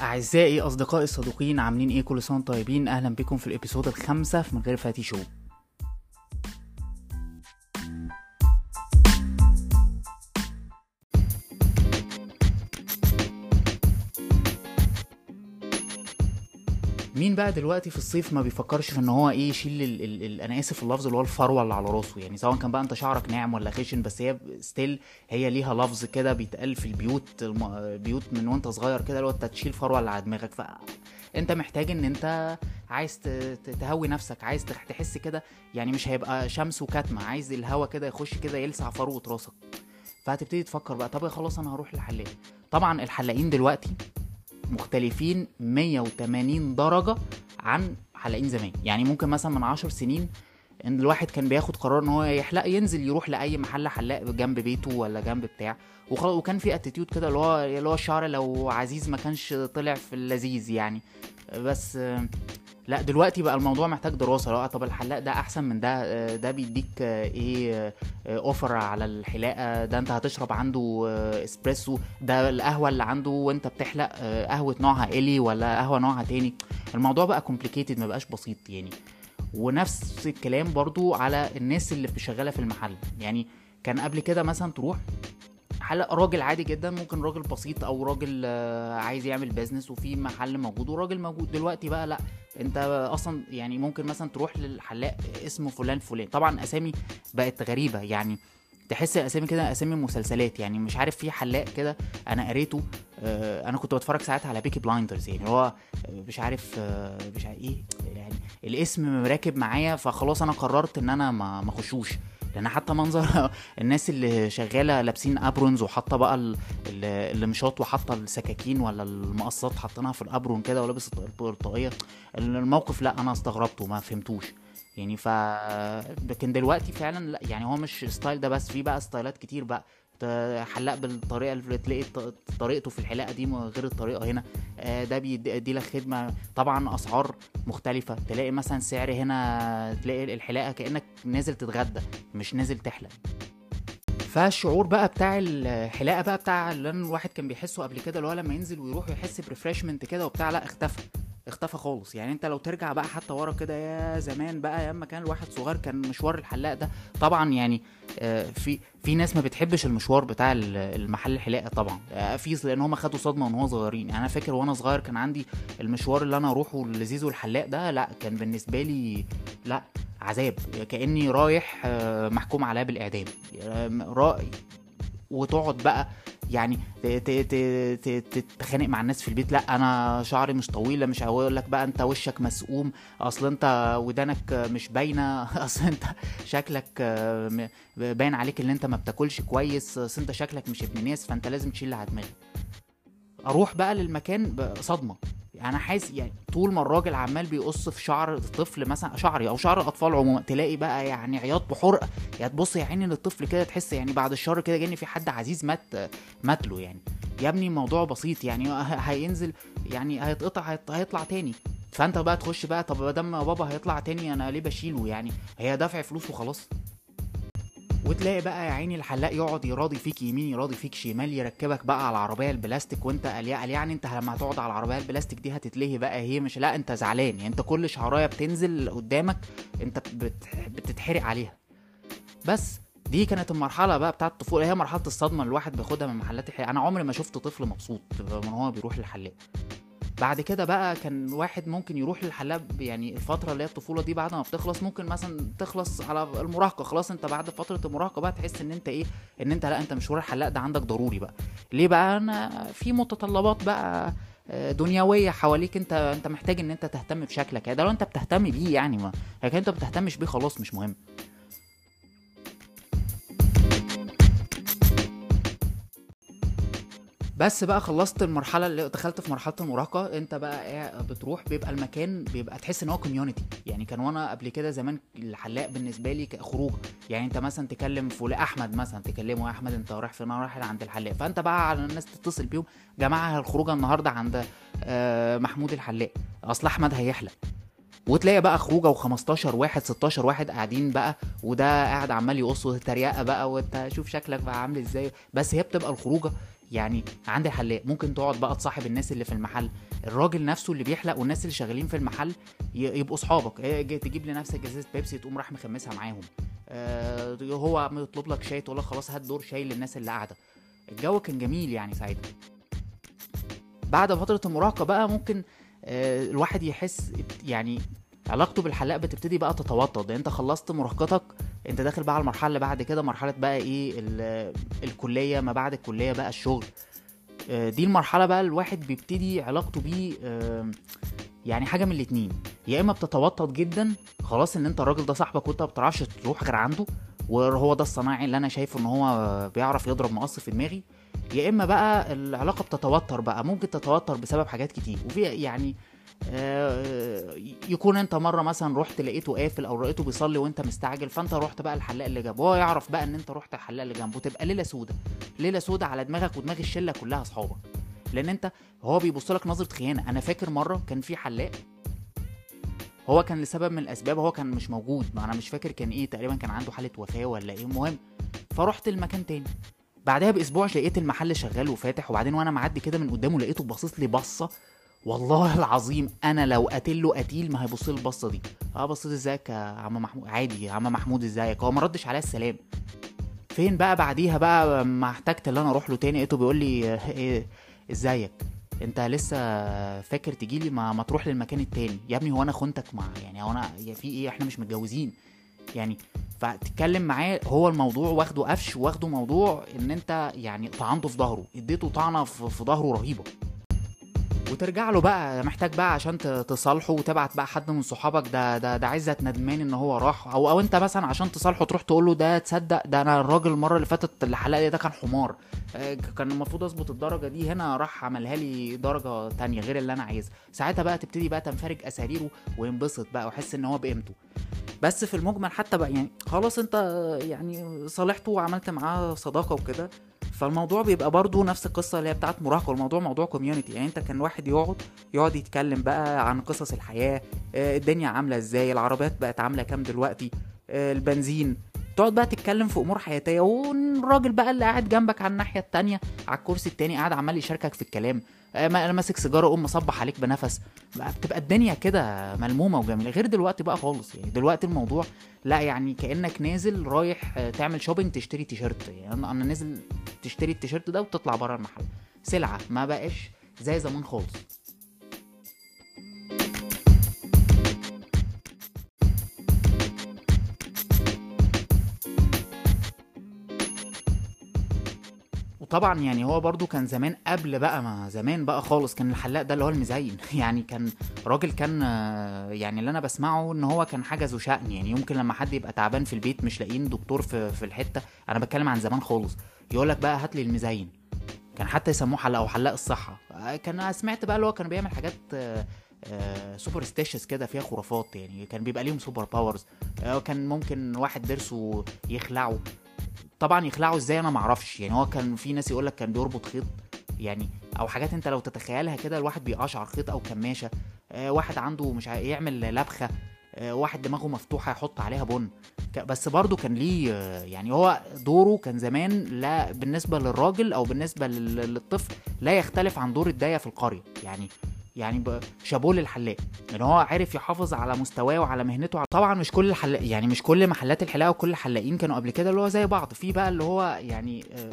أعزائي أصدقائي الصدوقين عاملين إيه؟ كل وأنتم طيبين. أهلا بكم في الإبيسود الخامسة في من غير فاتي شو. مين بقى دلوقتي في الصيف ما بيفكرش في إن هو إيه يشيل ال ال ال أنا آسف اللفظ اللي هو الفروة اللي على راسه؟ يعني سواء كان بقى أنت شعرك ناعم ولا خشن بس هي ستيل هي ليها لفظ كده بيتقال في البيوت الم... بيوت من وأنت صغير كده اللي هو أنت تشيل فروة اللي على دماغك. ف أنت محتاج إن أنت عايز تهوي نفسك عايز تح- تحس كده يعني مش هيبقى شمس وكتمة عايز الهوا كده يخش كده يلسع فروة راسك. فهتبتدي تفكر بقى طب خلاص أنا هروح للحلاق. طبعا الحلاقين دلوقتي مختلفين 180 درجة عن حلاقين زمان. يعني ممكن مثلا من 10 سنين إن الواحد كان بياخد قرار إن هو يحلق ينزل يروح لأي محل حلاق جنب بيته ولا جنب بتاع. وخلاص وكان في attitude كده اللي هو اللي هو الشعر لو عزيز ما كانش طلع في الطيز يعني. بس لا دلوقتي بقى الموضوع محتاج دراسة لا طب الحلاق ده أحسن من ده ده بيديك إيه offer على الحلاقة ده أنت هتشرب عنده اسبريسو ده القهوة اللي عنده وأنت بتحلق قهوة نوعها illy ولا قهوة نوعها تاني. الموضوع بقى complicated ما بقاش بسيط يعني. ونفس الكلام برضو على الناس اللي شغالة في المحل. يعني كان قبل كده مثلا تروح حلق راجل عادي جدا ممكن راجل بسيط أو راجل آه، عايز يعمل business وفي محل موجود وراجل موجود. دلوقتي بقى لأ. أنت أصلا يعني ممكن مثلا تروح للحلاق اسمه فلان فلان. طبعا أسامي بقت غريبة. يعني تحس الاسامي كده اسامي مسلسلات يعني مش عارف في حلاق كده أنا قريته آه، أنا كنت بتفرج ساعات على Peaky Blinders يعني هو مش عارف آه، مش عارف إيه يعني الاسم راكب معايا فخلاص أنا قررت ان أنا ما اخشوش. لأن حتى منظر الناس اللي شغالة لابسين aprons وحاطة بقى ال- ال- المشاط وحاطة السكاكين ولا المقصات حاطينها في ال apron كده ولابس الط- الطاقيه الموقف لأ أنا استغربته ما فهمتوش. يعني ف لكن دلوقتي فعلا لا يعني هو مش style ده بس في بقى ستايلات كتير بقى. حلاق بالطريقة اللي تلاقي طريقته في الحلاقة دي غير الطريقة هنا. آه، ده بيدي لك خدمة. طبعا أسعار مختلفة. تلاقي مثلا سعر هنا تلاقي الحلاقة كأنك نازل تتغدى مش نازل تحلق. فالشعور بقى بتاع الحلاقة بقى بتاع اللي الواحد كان بيحسه قبل كده اللي هو لما ينزل ويروح يحس بريفرشمنت كده وبتاع لا اختفى. اختفى خالص. يعني انت لو ترجع بقى حتى ورا كده يا زمان بقى أيام ما كان الواحد صغير كان مشوار الحلاق ده. طبعا يعني آه، في في ناس ما بتحبش المشوار بتاع ال- المحل الحلاقة طبعا. آه، في لأن هم خدوا صدمة هو صغيرين. يعني أنا فاكر وأنا صغير كان عندي المشوار اللي أنا أروحه لزيزو الحلاق ده لا كان بالنسبة لي لا عذاب. كأني رايح آه، محكوم عليا بالإعدام. وتقعد بقى يعني تتخانق مع الناس في البيت. لا أنا شعري مش طويله مش هقول لك بقى أنت وشك مسقوم. أصل أنت ودانك مش باينة. أصل أنت شكلك باين عليك إن أنت ما بتاكلش كويس. أصل أنت شكلك مش ابن ناس فأنت لازم تشيل على دماغك. أروح بقى للمكان بصدمه أنا حاسس يعني طول ما الراجل عمال بيقص في شعر الطفل مثلا شعري أو شعر الأطفال عموما تلاقي بقى يعني عياط بحرقة. يعني تبص يا عيني للطفل كده تحس يعني بعد الشر كده جاني في حد عزيز مات مات له يعني. يا ابني الموضوع بسيط يعني هينزل يعني هيتقطع هيط- هيطلع تاني. فأنت بقى تخش بقى طب ما دام بابا هيطلع تاني أنا ليه بشيله يعني؟ هي دافع فلوس وخلاص. وتلاقي بقى يا عيني الحلاق يقعد يراضي فيك يمين يراضي فيك شمال يركبك بقى على العربية البلاستيك وانت قال يعني انت لما هتقعد على العربية البلاستيك دي هتتلهي بقى هي مش لا انت زعلان. يعني انت كل شعراية بتنزل قدامك انت بت... بتتحرق عليها. بس دي كانت المرحلة بقى بتاعت الطفوله هي مرحلة الصدمة اللي الواحد بياخدها من محلات الحلاق أنا عمري ما شفت طفل مبسوط من هو بيروح للحلاق. بعد كده بقى كان واحد ممكن يروح للحلاق يعني الفترة اللي هي الطفولة دي بعد ما بتخلص ممكن مثلا تخلص على المراهقة خلاص أنت بعد فترة المراهقة بقى تحس إن أنت إيه؟ إن أنت لأ أنت مشوار الحلاق ده عندك ضروري بقى. ليه بقى؟ أنا في متطلبات بقى آه، دنيوية حواليك أنت أنت محتاج إن أنت تهتم بشكلك. يعني ده لو أنت بتهتم بيه يعني ما لكن أنت بتهتمش بيه خلاص مش مهم. بس بقى خلصت المرحلة اللي دخلت في مرحلة المراهقة انت بقى إيه بتروح بيبقى المكان بيبقى تحس ان هو كوميونتي يعني كان وأنا قبل كده زمان الحلاق بالنسبة لي خروج يعني انت مثلا تكلم فلان أحمد مثلا تكلمه يا أحمد انت رايح فين رايح عند الحلاق. فانت بقى على الناس تتصل بيهم جماعة الخروجه النهارده عند آه، محمود الحلاق. أصل أحمد هيحلق. وتلاقي بقى خروجة و15 واحد 16 واحد قاعدين بقى وده قاعد عمال يقص تريقه بقى وانت شوف شكلك بقى عامل إزاي. بس هي بتبقى الخروجة. يعني عند الحلاق ممكن تقعد بقى تصاحب الناس اللي في المحل. الراجل نفسه اللي بيحلق والناس اللي شغالين في المحل يبقوا اصحابك إيه، جي- تجيب لنفسك ازازة بيبسي تقوم راح مخمسها معاهم. آه، هو يطلب لك شاي تقول لك خلاص هات دور شاي للناس اللي قاعدة. الجو كان جميل يعني ساعتها. بعد فترة المراهقة بقى ممكن آه، الواحد يحس يعني علاقته بالحلاق بتبتدي بقى تتوطد. لأن انت خلصت مراهقتك انت داخل بقى على المرحلة اللي بعد كده مرحلة بقى إيه ال- الكلية ما بعد الكلية بقى الشغل. آه، دي المرحلة بقى الواحد بيبتدي علاقته بيه آه، يعني حاجة من الاتنين. يا إما بتتوطد جدا خلاص إن أنت الراجل ده صاحبك وأنت ما بتعرفش تروح غير عنده وهو ده الصناعي اللي أنا شايفه إن هو بيعرف يضرب مقص في دماغي. يا إما بقى العلاقة بتتوتر بقى ممكن تتوتر بسبب حاجات كتير. وفي يعني يكون انت مرة مثلا رحت لقيته قافل أو لقيته بيصلي وانت مستعجل فانت رحت بقى الحلاق اللي جنبه. هو يعرف بقى إن انت رحت الحلاق اللي جنبه. تبقى ليلة سودة. ليلة سودة على دماغك ودماغ الشلة كلها أصحابك. لأن انت هو بيبص لك نظرة خيانة. أنا فاكر مرة كان في حلاق. هو كان لسبب من الأسباب. هو كان مش موجود. ما أنا مش فاكر كان إيه. تقريبا كان عنده حالة وفاة ولا إيه. المهم فرحت المكان تاني. بعدها بأسبوع لقيت المحل شغال وفاتح. وبعدين وأنا معدي كده من قدامه لقيته باصص لي بصة والله العظيم أنا لو قتله قتيل ما هيبص لي البصة دي. آه بصيت إزيك يا عم محمود؟ عادي يا عم محمود إزيك؟ هو ما ردش عليا السلام. فين بقى بعديها بقى ما احتجت إن أنا أروح له تاني؟ لقيته بيقول لي إيه إزيك؟ أنت لسه فاكر تجي لي؟ ما, ما تروح للمكان التاني. يا ابني هو أنا خنتك مع يعني هو أنا في إيه؟ إحنا مش متجوزين. يعني فتتكلم معاه هو الموضوع واخده قفش واخده موضوع إن أنت يعني طعنته في ظهره. إديته طعنة في ظهره رهيبة. وترجع له بقى محتاج بقى عشان تصالحه وتبعت بقى حد من صحابك ده ده ده عزت ندمان إن هو راح. أو أو أنت مثلا عشان تصالحه تروح تقول له ده تصدق ده أنا الراجل المرة اللي فاتت اللي حلق لي ده كان حمار. آه، كان المفروض أظبط الدرجة دي هنا راح عملها لي درجة تانية غير اللي أنا عايزها. ساعتها بقى تبتدي بقى تنفرج أساريره وينبسط بقى ويحس إن هو بقيمته. بس في المجمل حتى بقى يعني خلاص أنت يعني صالحته وعملت معاه صداقة وكده فالموضوع بيبقى برضو نفس القصة اللي هي بتاعت مراهقة والموضوع موضوع كوميونتي يعني أنت كان واحد يقعد يقعد يتكلم بقى عن قصص الحياة آه، الدنيا عاملة إزاي العربيات بقت عاملة كام دلوقتي آه، البنزين. تقعد بقى تتكلم في أمور حياتية والراجل بقى اللي قاعد جنبك على الناحية التانية على الكرسي التاني قاعد عمال يشاركك في الكلام. آه، ما- ماسك سيجارة قوم مصبح عليك بنفس. بقى بتبقى الدنيا كده ملمومة وجميلة. غير دلوقتي بقى خالص. يعني دلوقتي الموضوع لا يعني كأنك نازل رايح تعمل شوبينج تشتري تيشيرت. يعني أنا نازل تشتري التيشيرت ده وتطلع بره المحل. سلعة ما بقاش زي زمان خالص. وطبعا يعني هو برضو كان زمان قبل بقى ما زمان بقى خالص كان الحلاق ده اللي هو المزين. يعني كان راجل كان آه، يعني اللي أنا بسمعه إن هو كان حاجة ذو شأن. يعني يمكن لما حد يبقى تعبان في البيت مش لاقيين دكتور في في الحتة. أنا بتكلم عن زمان خالص. يقول لك بقى هات لي المزين. كان حتى يسموه حلاق أو حلاق الصحة. آه، كان سمعت بقى اللي هو كان بيعمل حاجات superstitious كده فيها خرافات يعني. كان بيبقى ليهم super powers كان ممكن واحد ضرسه يخلعه. طبعا يخلعه إزاي؟ أنا معرفش يعني هو كان في ناس يقول لك كان بيربط خيط يعني أو حاجات أنت لو تتخيلها كده الواحد بيقشعر خيط أو كماشة. آه واحد عنده مش يعمل لبخة. آه واحد دماغه مفتوحة يحط عليها بن. بس برضه كان ليه آه، يعني هو دوره كان زمان لا بالنسبة للراجل أو بالنسبة لل- للطفل لا يختلف عن دور الداية في القرية. يعني يعني شابوه للحلاق. ان هو عرف يحافظ على مستواه وعلى مهنته. طبعا مش كل الحلاق يعني مش كل محلات الحلاقة وكل الحلاقين كانوا قبل كده اللي هو زي بعض. في بقى اللي هو يعني آه،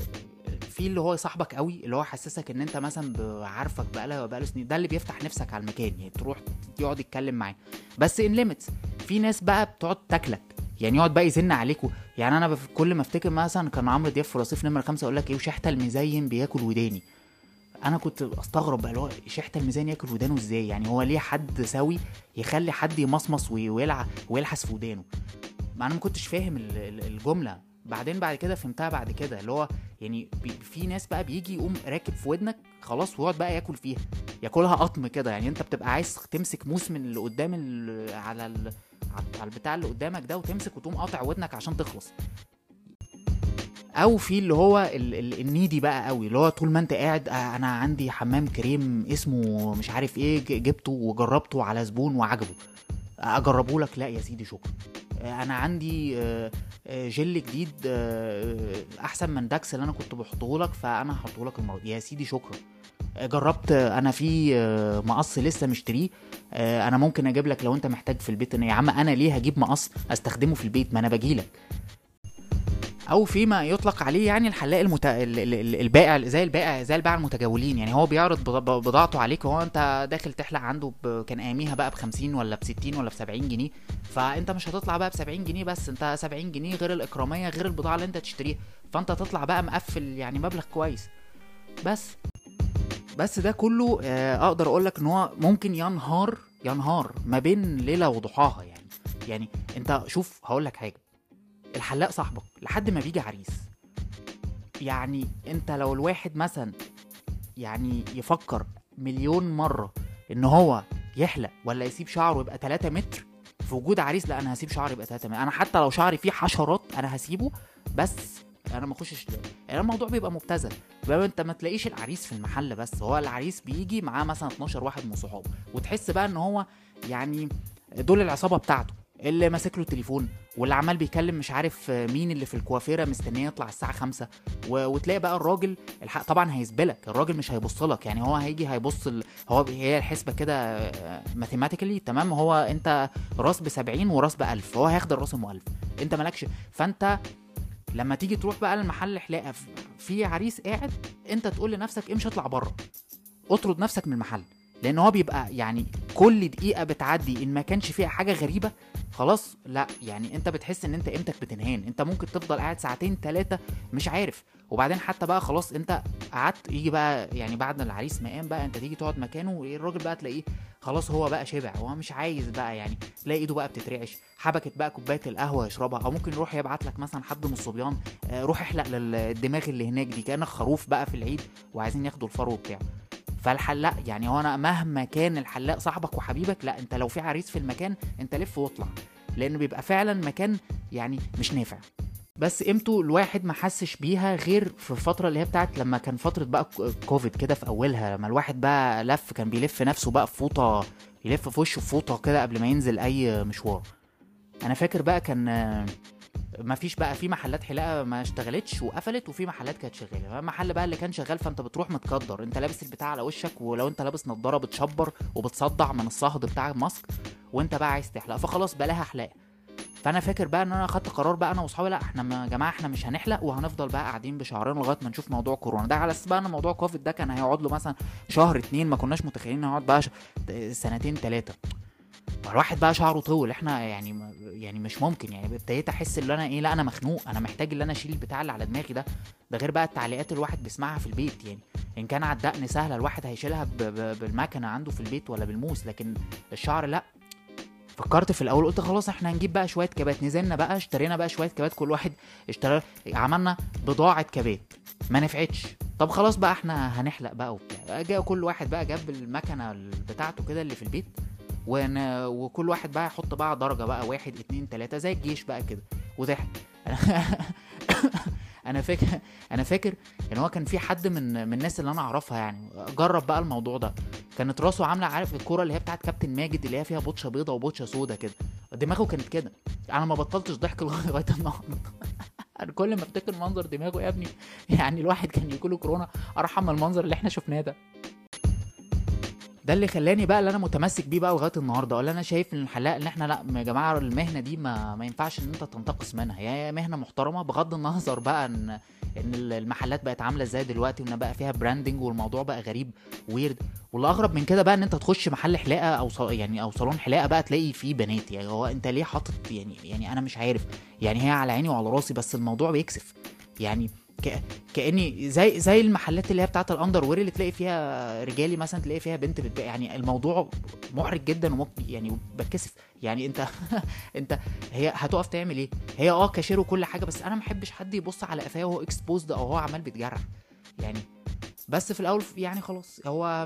في اللي هو صاحبك قوي اللي هو حسسك إن أنت مثلا عارفك بقاله بقاله سنين. ده اللي بيفتح نفسك على المكان. يعني تروح يقعد يتكلم معاه. بس in limits في ناس بقى بتقعد تاكلك. يعني يقعد بقى يزن عليكوا يعني أنا كل ما أفتكر مثلا كان عمرو دياب في رصيف نمرة خمسة يقول لك إيه وشحتة المزين بياكل وداني. أنا كنت استغرب بقى اللي هو شحتة المزين ياكل ودانه إزاي؟ يعني هو ليه حد سوي يخلي حد يمصمص وي- ويلع ويلحس في ودانه؟ ما أنا ما كنتش فاهم ال- ال- الجملة. بعدين بعد كده فهمتها بعد كده اللي هو يعني في ناس بقى بيجي يقوم راكب في ودنك خلاص ويقعد بقى ياكل فيها. ياكلها قطم كده. يعني انت بتبقى عايز تمسك موس من اللي قدام على ال- على البتاع اللي قدامك ده وتمسك وتقوم قاطع ودنك عشان تخلص. أو في اللي هو ال- ال- النيدي بقى قوي اللي هو طول ما أنت قاعد آه، أنا عندي حمام كريم اسمه مش عارف إيه جبته وجربته على زبون وعجبه. أجربه لك لا يا سيدي شكرا. آه، أنا عندي آه، جل جديد أحسن من داكس اللي أنا كنت بحطه لك فأنا هحطه لك المرة دي. يا سيدي شكرا. جربت أنا في مقص لسه مشتريه. أنا ممكن أجيب لك لو أنت محتاج في البيت. يا عم أنا ليه هجيب مقص أستخدمه في البيت؟ ما أنا بجيلك أو فيما يطلق عليه يعني الحلاق المت... ال- ال- ال- البائع زي البائع زي البائع المتجولين. يعني هو بيعرض بضاعته عليك وهو أنت داخل تحلق عنده ب... كان اياميها بقى ب 50 ولا ب 60 ولا ب 70 جنيه. فأنت مش هتطلع بقى ب 70 جنيه بس أنت 70 جنيه غير الاكراميه غير البضاعة اللي أنت تشتريها فأنت تطلع بقى مقفل يعني مبلغ كويس. بس. بس ده كله آه، أقدر أقول لك إن هو ممكن ينهار ينهار ما بين ليلة وضحاها يعني. يعني أنت شوف هقول لك حاجة. الحلاق صاحبك لحد ما بيجي عريس. يعني انت لو الواحد مثلا يعني يفكر مليون مرة إن هو يحلق ولا يسيب شعره يبقى 3 متر في وجود عريس لا أنا هسيب شعري يبقى 3 متر. أنا حتى لو شعري فيه حشرات أنا هسيبه بس أنا ما أخشش يعني الموضوع بيبقى مبتذل. بقى أنت ما تلاقيش العريس في المحل بس هو العريس بيجي معاه مثلا 12 واحد من صحابه وتحس بقى إن هو يعني دول العصابة بتاعته اللي ماسك له التليفون واللي عمال بيكلم مش عارف مين اللي في الكوافيرة مستنيه يطلع الساعة 5 و... وتلاقي بقى الراجل الحق طبعا هيسبلك الراجل مش هيبص لك يعني هو هيجي هيبص ال... هو هي الحسبة كده ماثيماتيكالي تمام هو انت راس ب 70 وراس ب 1000 هو هياخد الراس أم 1000 انت مالكش. فانت لما تيجي تروح بقى المحل حلاقة في عريس قاعد انت تقول لنفسك امشي اطلع بره. اطرد نفسك من المحل. لأن هو بيبقى يعني كل دقيقة بتعدي إن ما كانش فيها حاجة غريبة خلاص لأ يعني أنت بتحس إن أنت قيمتك بتنهان. أنت ممكن تفضل قاعد ساعتين ثلاثة مش عارف. وبعدين حتى بقى خلاص أنت قعدت يجي بقى يعني بعد العريس ما قام بقى أنت تيجي تقعد مكانه الراجل بقى تلاقيه خلاص هو بقى شبع. هو مش عايز بقى يعني تلاقي إيده بقى بتترعش. حبكت بقى كوباية القهوة يشربها. أو ممكن يروح يبعت لك مثلا حد من الصبيان آه، روح احلق للدماغ اللي هناك دي كأنك خروف بقى في العيد وعايزين ياخدوا الفرو بتاعه فالحلاق يعني هو أنا مهما كان الحلاق صاحبك وحبيبك لا أنت لو في عريس في المكان أنت لف واطلع. لأن بيبقى فعلا مكان يعني مش نافع. بس قيمته الواحد ما حسش بيها غير في الفترة اللي هي بتاعت لما كان فترة بقى كوفيد كده في أولها لما الواحد بقى لف كان بيلف نفسه بقى في فوطة يلف في وشه فوطة كده قبل ما ينزل أي مشوار. أنا فاكر بقى كان ما فيش بقى في محلات حلاقة ما اشتغلتش وقفلت وفي محلات كانت شغالة. المحل بقى اللي كان شغال فانت بتروح متقدر. انت لابس البتاع على وشك ولو انت لابس نضارة بتشبر وبتصدع من الصهد بتاع الماسك وانت بقى عايز تحلق. فخلاص بلاها حلاقة. فأنا فاكر بقى إن أنا خدت قرار بقى أنا وأصحابي لأ إحنا يا جماعة إحنا مش هنحلق وهنفضل بقى قاعدين بشعرنا لغاية ما نشوف موضوع كورونا. ده على أساس بقى إن موضوع كوفيد ده كان هيقعد له مثلا شهر اتنين ما كناش متخيلين هيقعد بقى سنتين تلاته فالواحد بقى شعره طول إحنا يعني يعني مش ممكن يعني ابتديت أحس إن أنا إيه لا أنا مخنوق أنا محتاج إن أنا أشيل البتاع اللي على دماغي ده. ده غير بقى التعليقات الواحد بيسمعها في البيت يعني إن كان على الدقن سهلة الواحد هيشيلها بالمكنة عنده في البيت ولا بالموس لكن الشعر لأ. فكرت في الأول قلت خلاص إحنا هنجيب بقى شوية كبات نزلنا بقى اشترينا بقى شوية كبات كل واحد اشترى عملنا بضاعة كبات ما نفعتش. طب خلاص بقى إحنا هنحلق بقى وبتاع. جاء كل واحد بقى جاب المكنة بتاعته كده اللي في البيت ون... وكل واحد بقى يحط بقى درجة بقى واحد اتنين تلاتة زي الجيش بقى كده. وضحك. أنا فاكر أنا فاكر إن هو كان في حد من من الناس اللي أنا أعرفها يعني. جرب بقى الموضوع ده. كانت راسه عاملة عارف الكوره اللي هي بتاعت كابتن ماجد اللي هي فيها بوتشة بيضة وبوتشة سودا كده. دماغه كانت كده. أنا ما بطلتش ضحك لغاية النهارده. أنا كل ما أفتكر منظر دماغه يا ابني يعني الواحد كان يجيله كورونا أرحم من المنظر اللي إحنا شفناه ده. ده اللي خلاني بقى اللي أنا متمسك بيه بقى لغاية النهارده ولا أنا شايف إن الحلاق ان إحنا لا يا جماعة المهنة دي ما, ما ينفعش إن أنت تنتقص منها. هي مهنة محترمة بغض النظر بقى إن إن المحلات بقت عاملة إزاي دلوقتي وإن بقى فيها branding والموضوع بقى غريب weird والأغرب من كده بقى إن أنت تخش محل حلاقة أو. يعني أو صالون حلاقة بقى تلاقي فيه بنات. يعني هو أنت ليه حاطط يعني يعني أنا مش عارف. يعني هي على عيني وعلى راسي بس الموضوع بيكسف. يعني ك... كأني زي زي المحلات اللي هي بتاعت ال underwear اللي تلاقي فيها رجالي مثلا تلاقي فيها بنت بتبيع. يعني الموضوع محرج جدا وممكن يعني بتكسف. يعني أنت أنت هي هتقف تعمل إيه؟ هي آه كاشير وكل حاجة بس أنا ما بحبش حد يبص على قفاه وهو exposed أو هو عمال بيتجرح. يعني بس في الأول يعني خلاص هو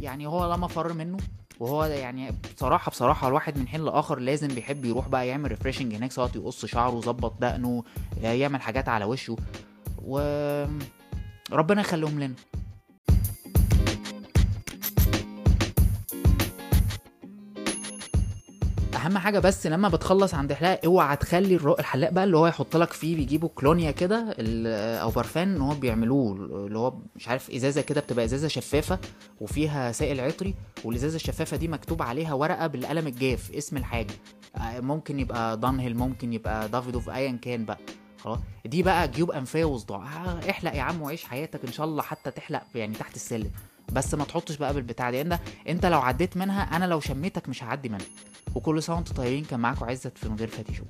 يعني هو لا مفر منه. وهو يعني بصراحة بصراحة الواحد من حين لآخر لازم بيحب يروح بقى يعمل refreshing هناك سواء يقص شعره يظبط دقنه يعمل حاجات على وشه. و ربنا يخليهم لنا. أهم حاجة بس لما بتخلص عند حلاق اوعى تخلي الحلاق بقى اللي هو يحط لك فيه بيجيبوا كلونيا كده أو برفان إن هو بيعملوه اللي هو مش عارف إزازة كده بتبقى إزازة شفافة وفيها سائل عطري والإزازة الشفافة دي مكتوب عليها ورقة بالقلم الجاف اسم الحاجة. آه، ممكن يبقى دانهيل ممكن يبقى دافيدوف ايا كان بقى. خلاص. دي بقى جيوب أنفية وصداع. آه، احلق يا عم وعيش حياتك. إن شاء الله حتى تحلق يعني تحت السلم. بس ما تحطش بقى بالبتاع دي. انت إنت لو عديت منها أنا لو شميتك مش هعدي منها. وكل سنة وأنتم طيبين كان معاكم عزت في من غير فاتي شو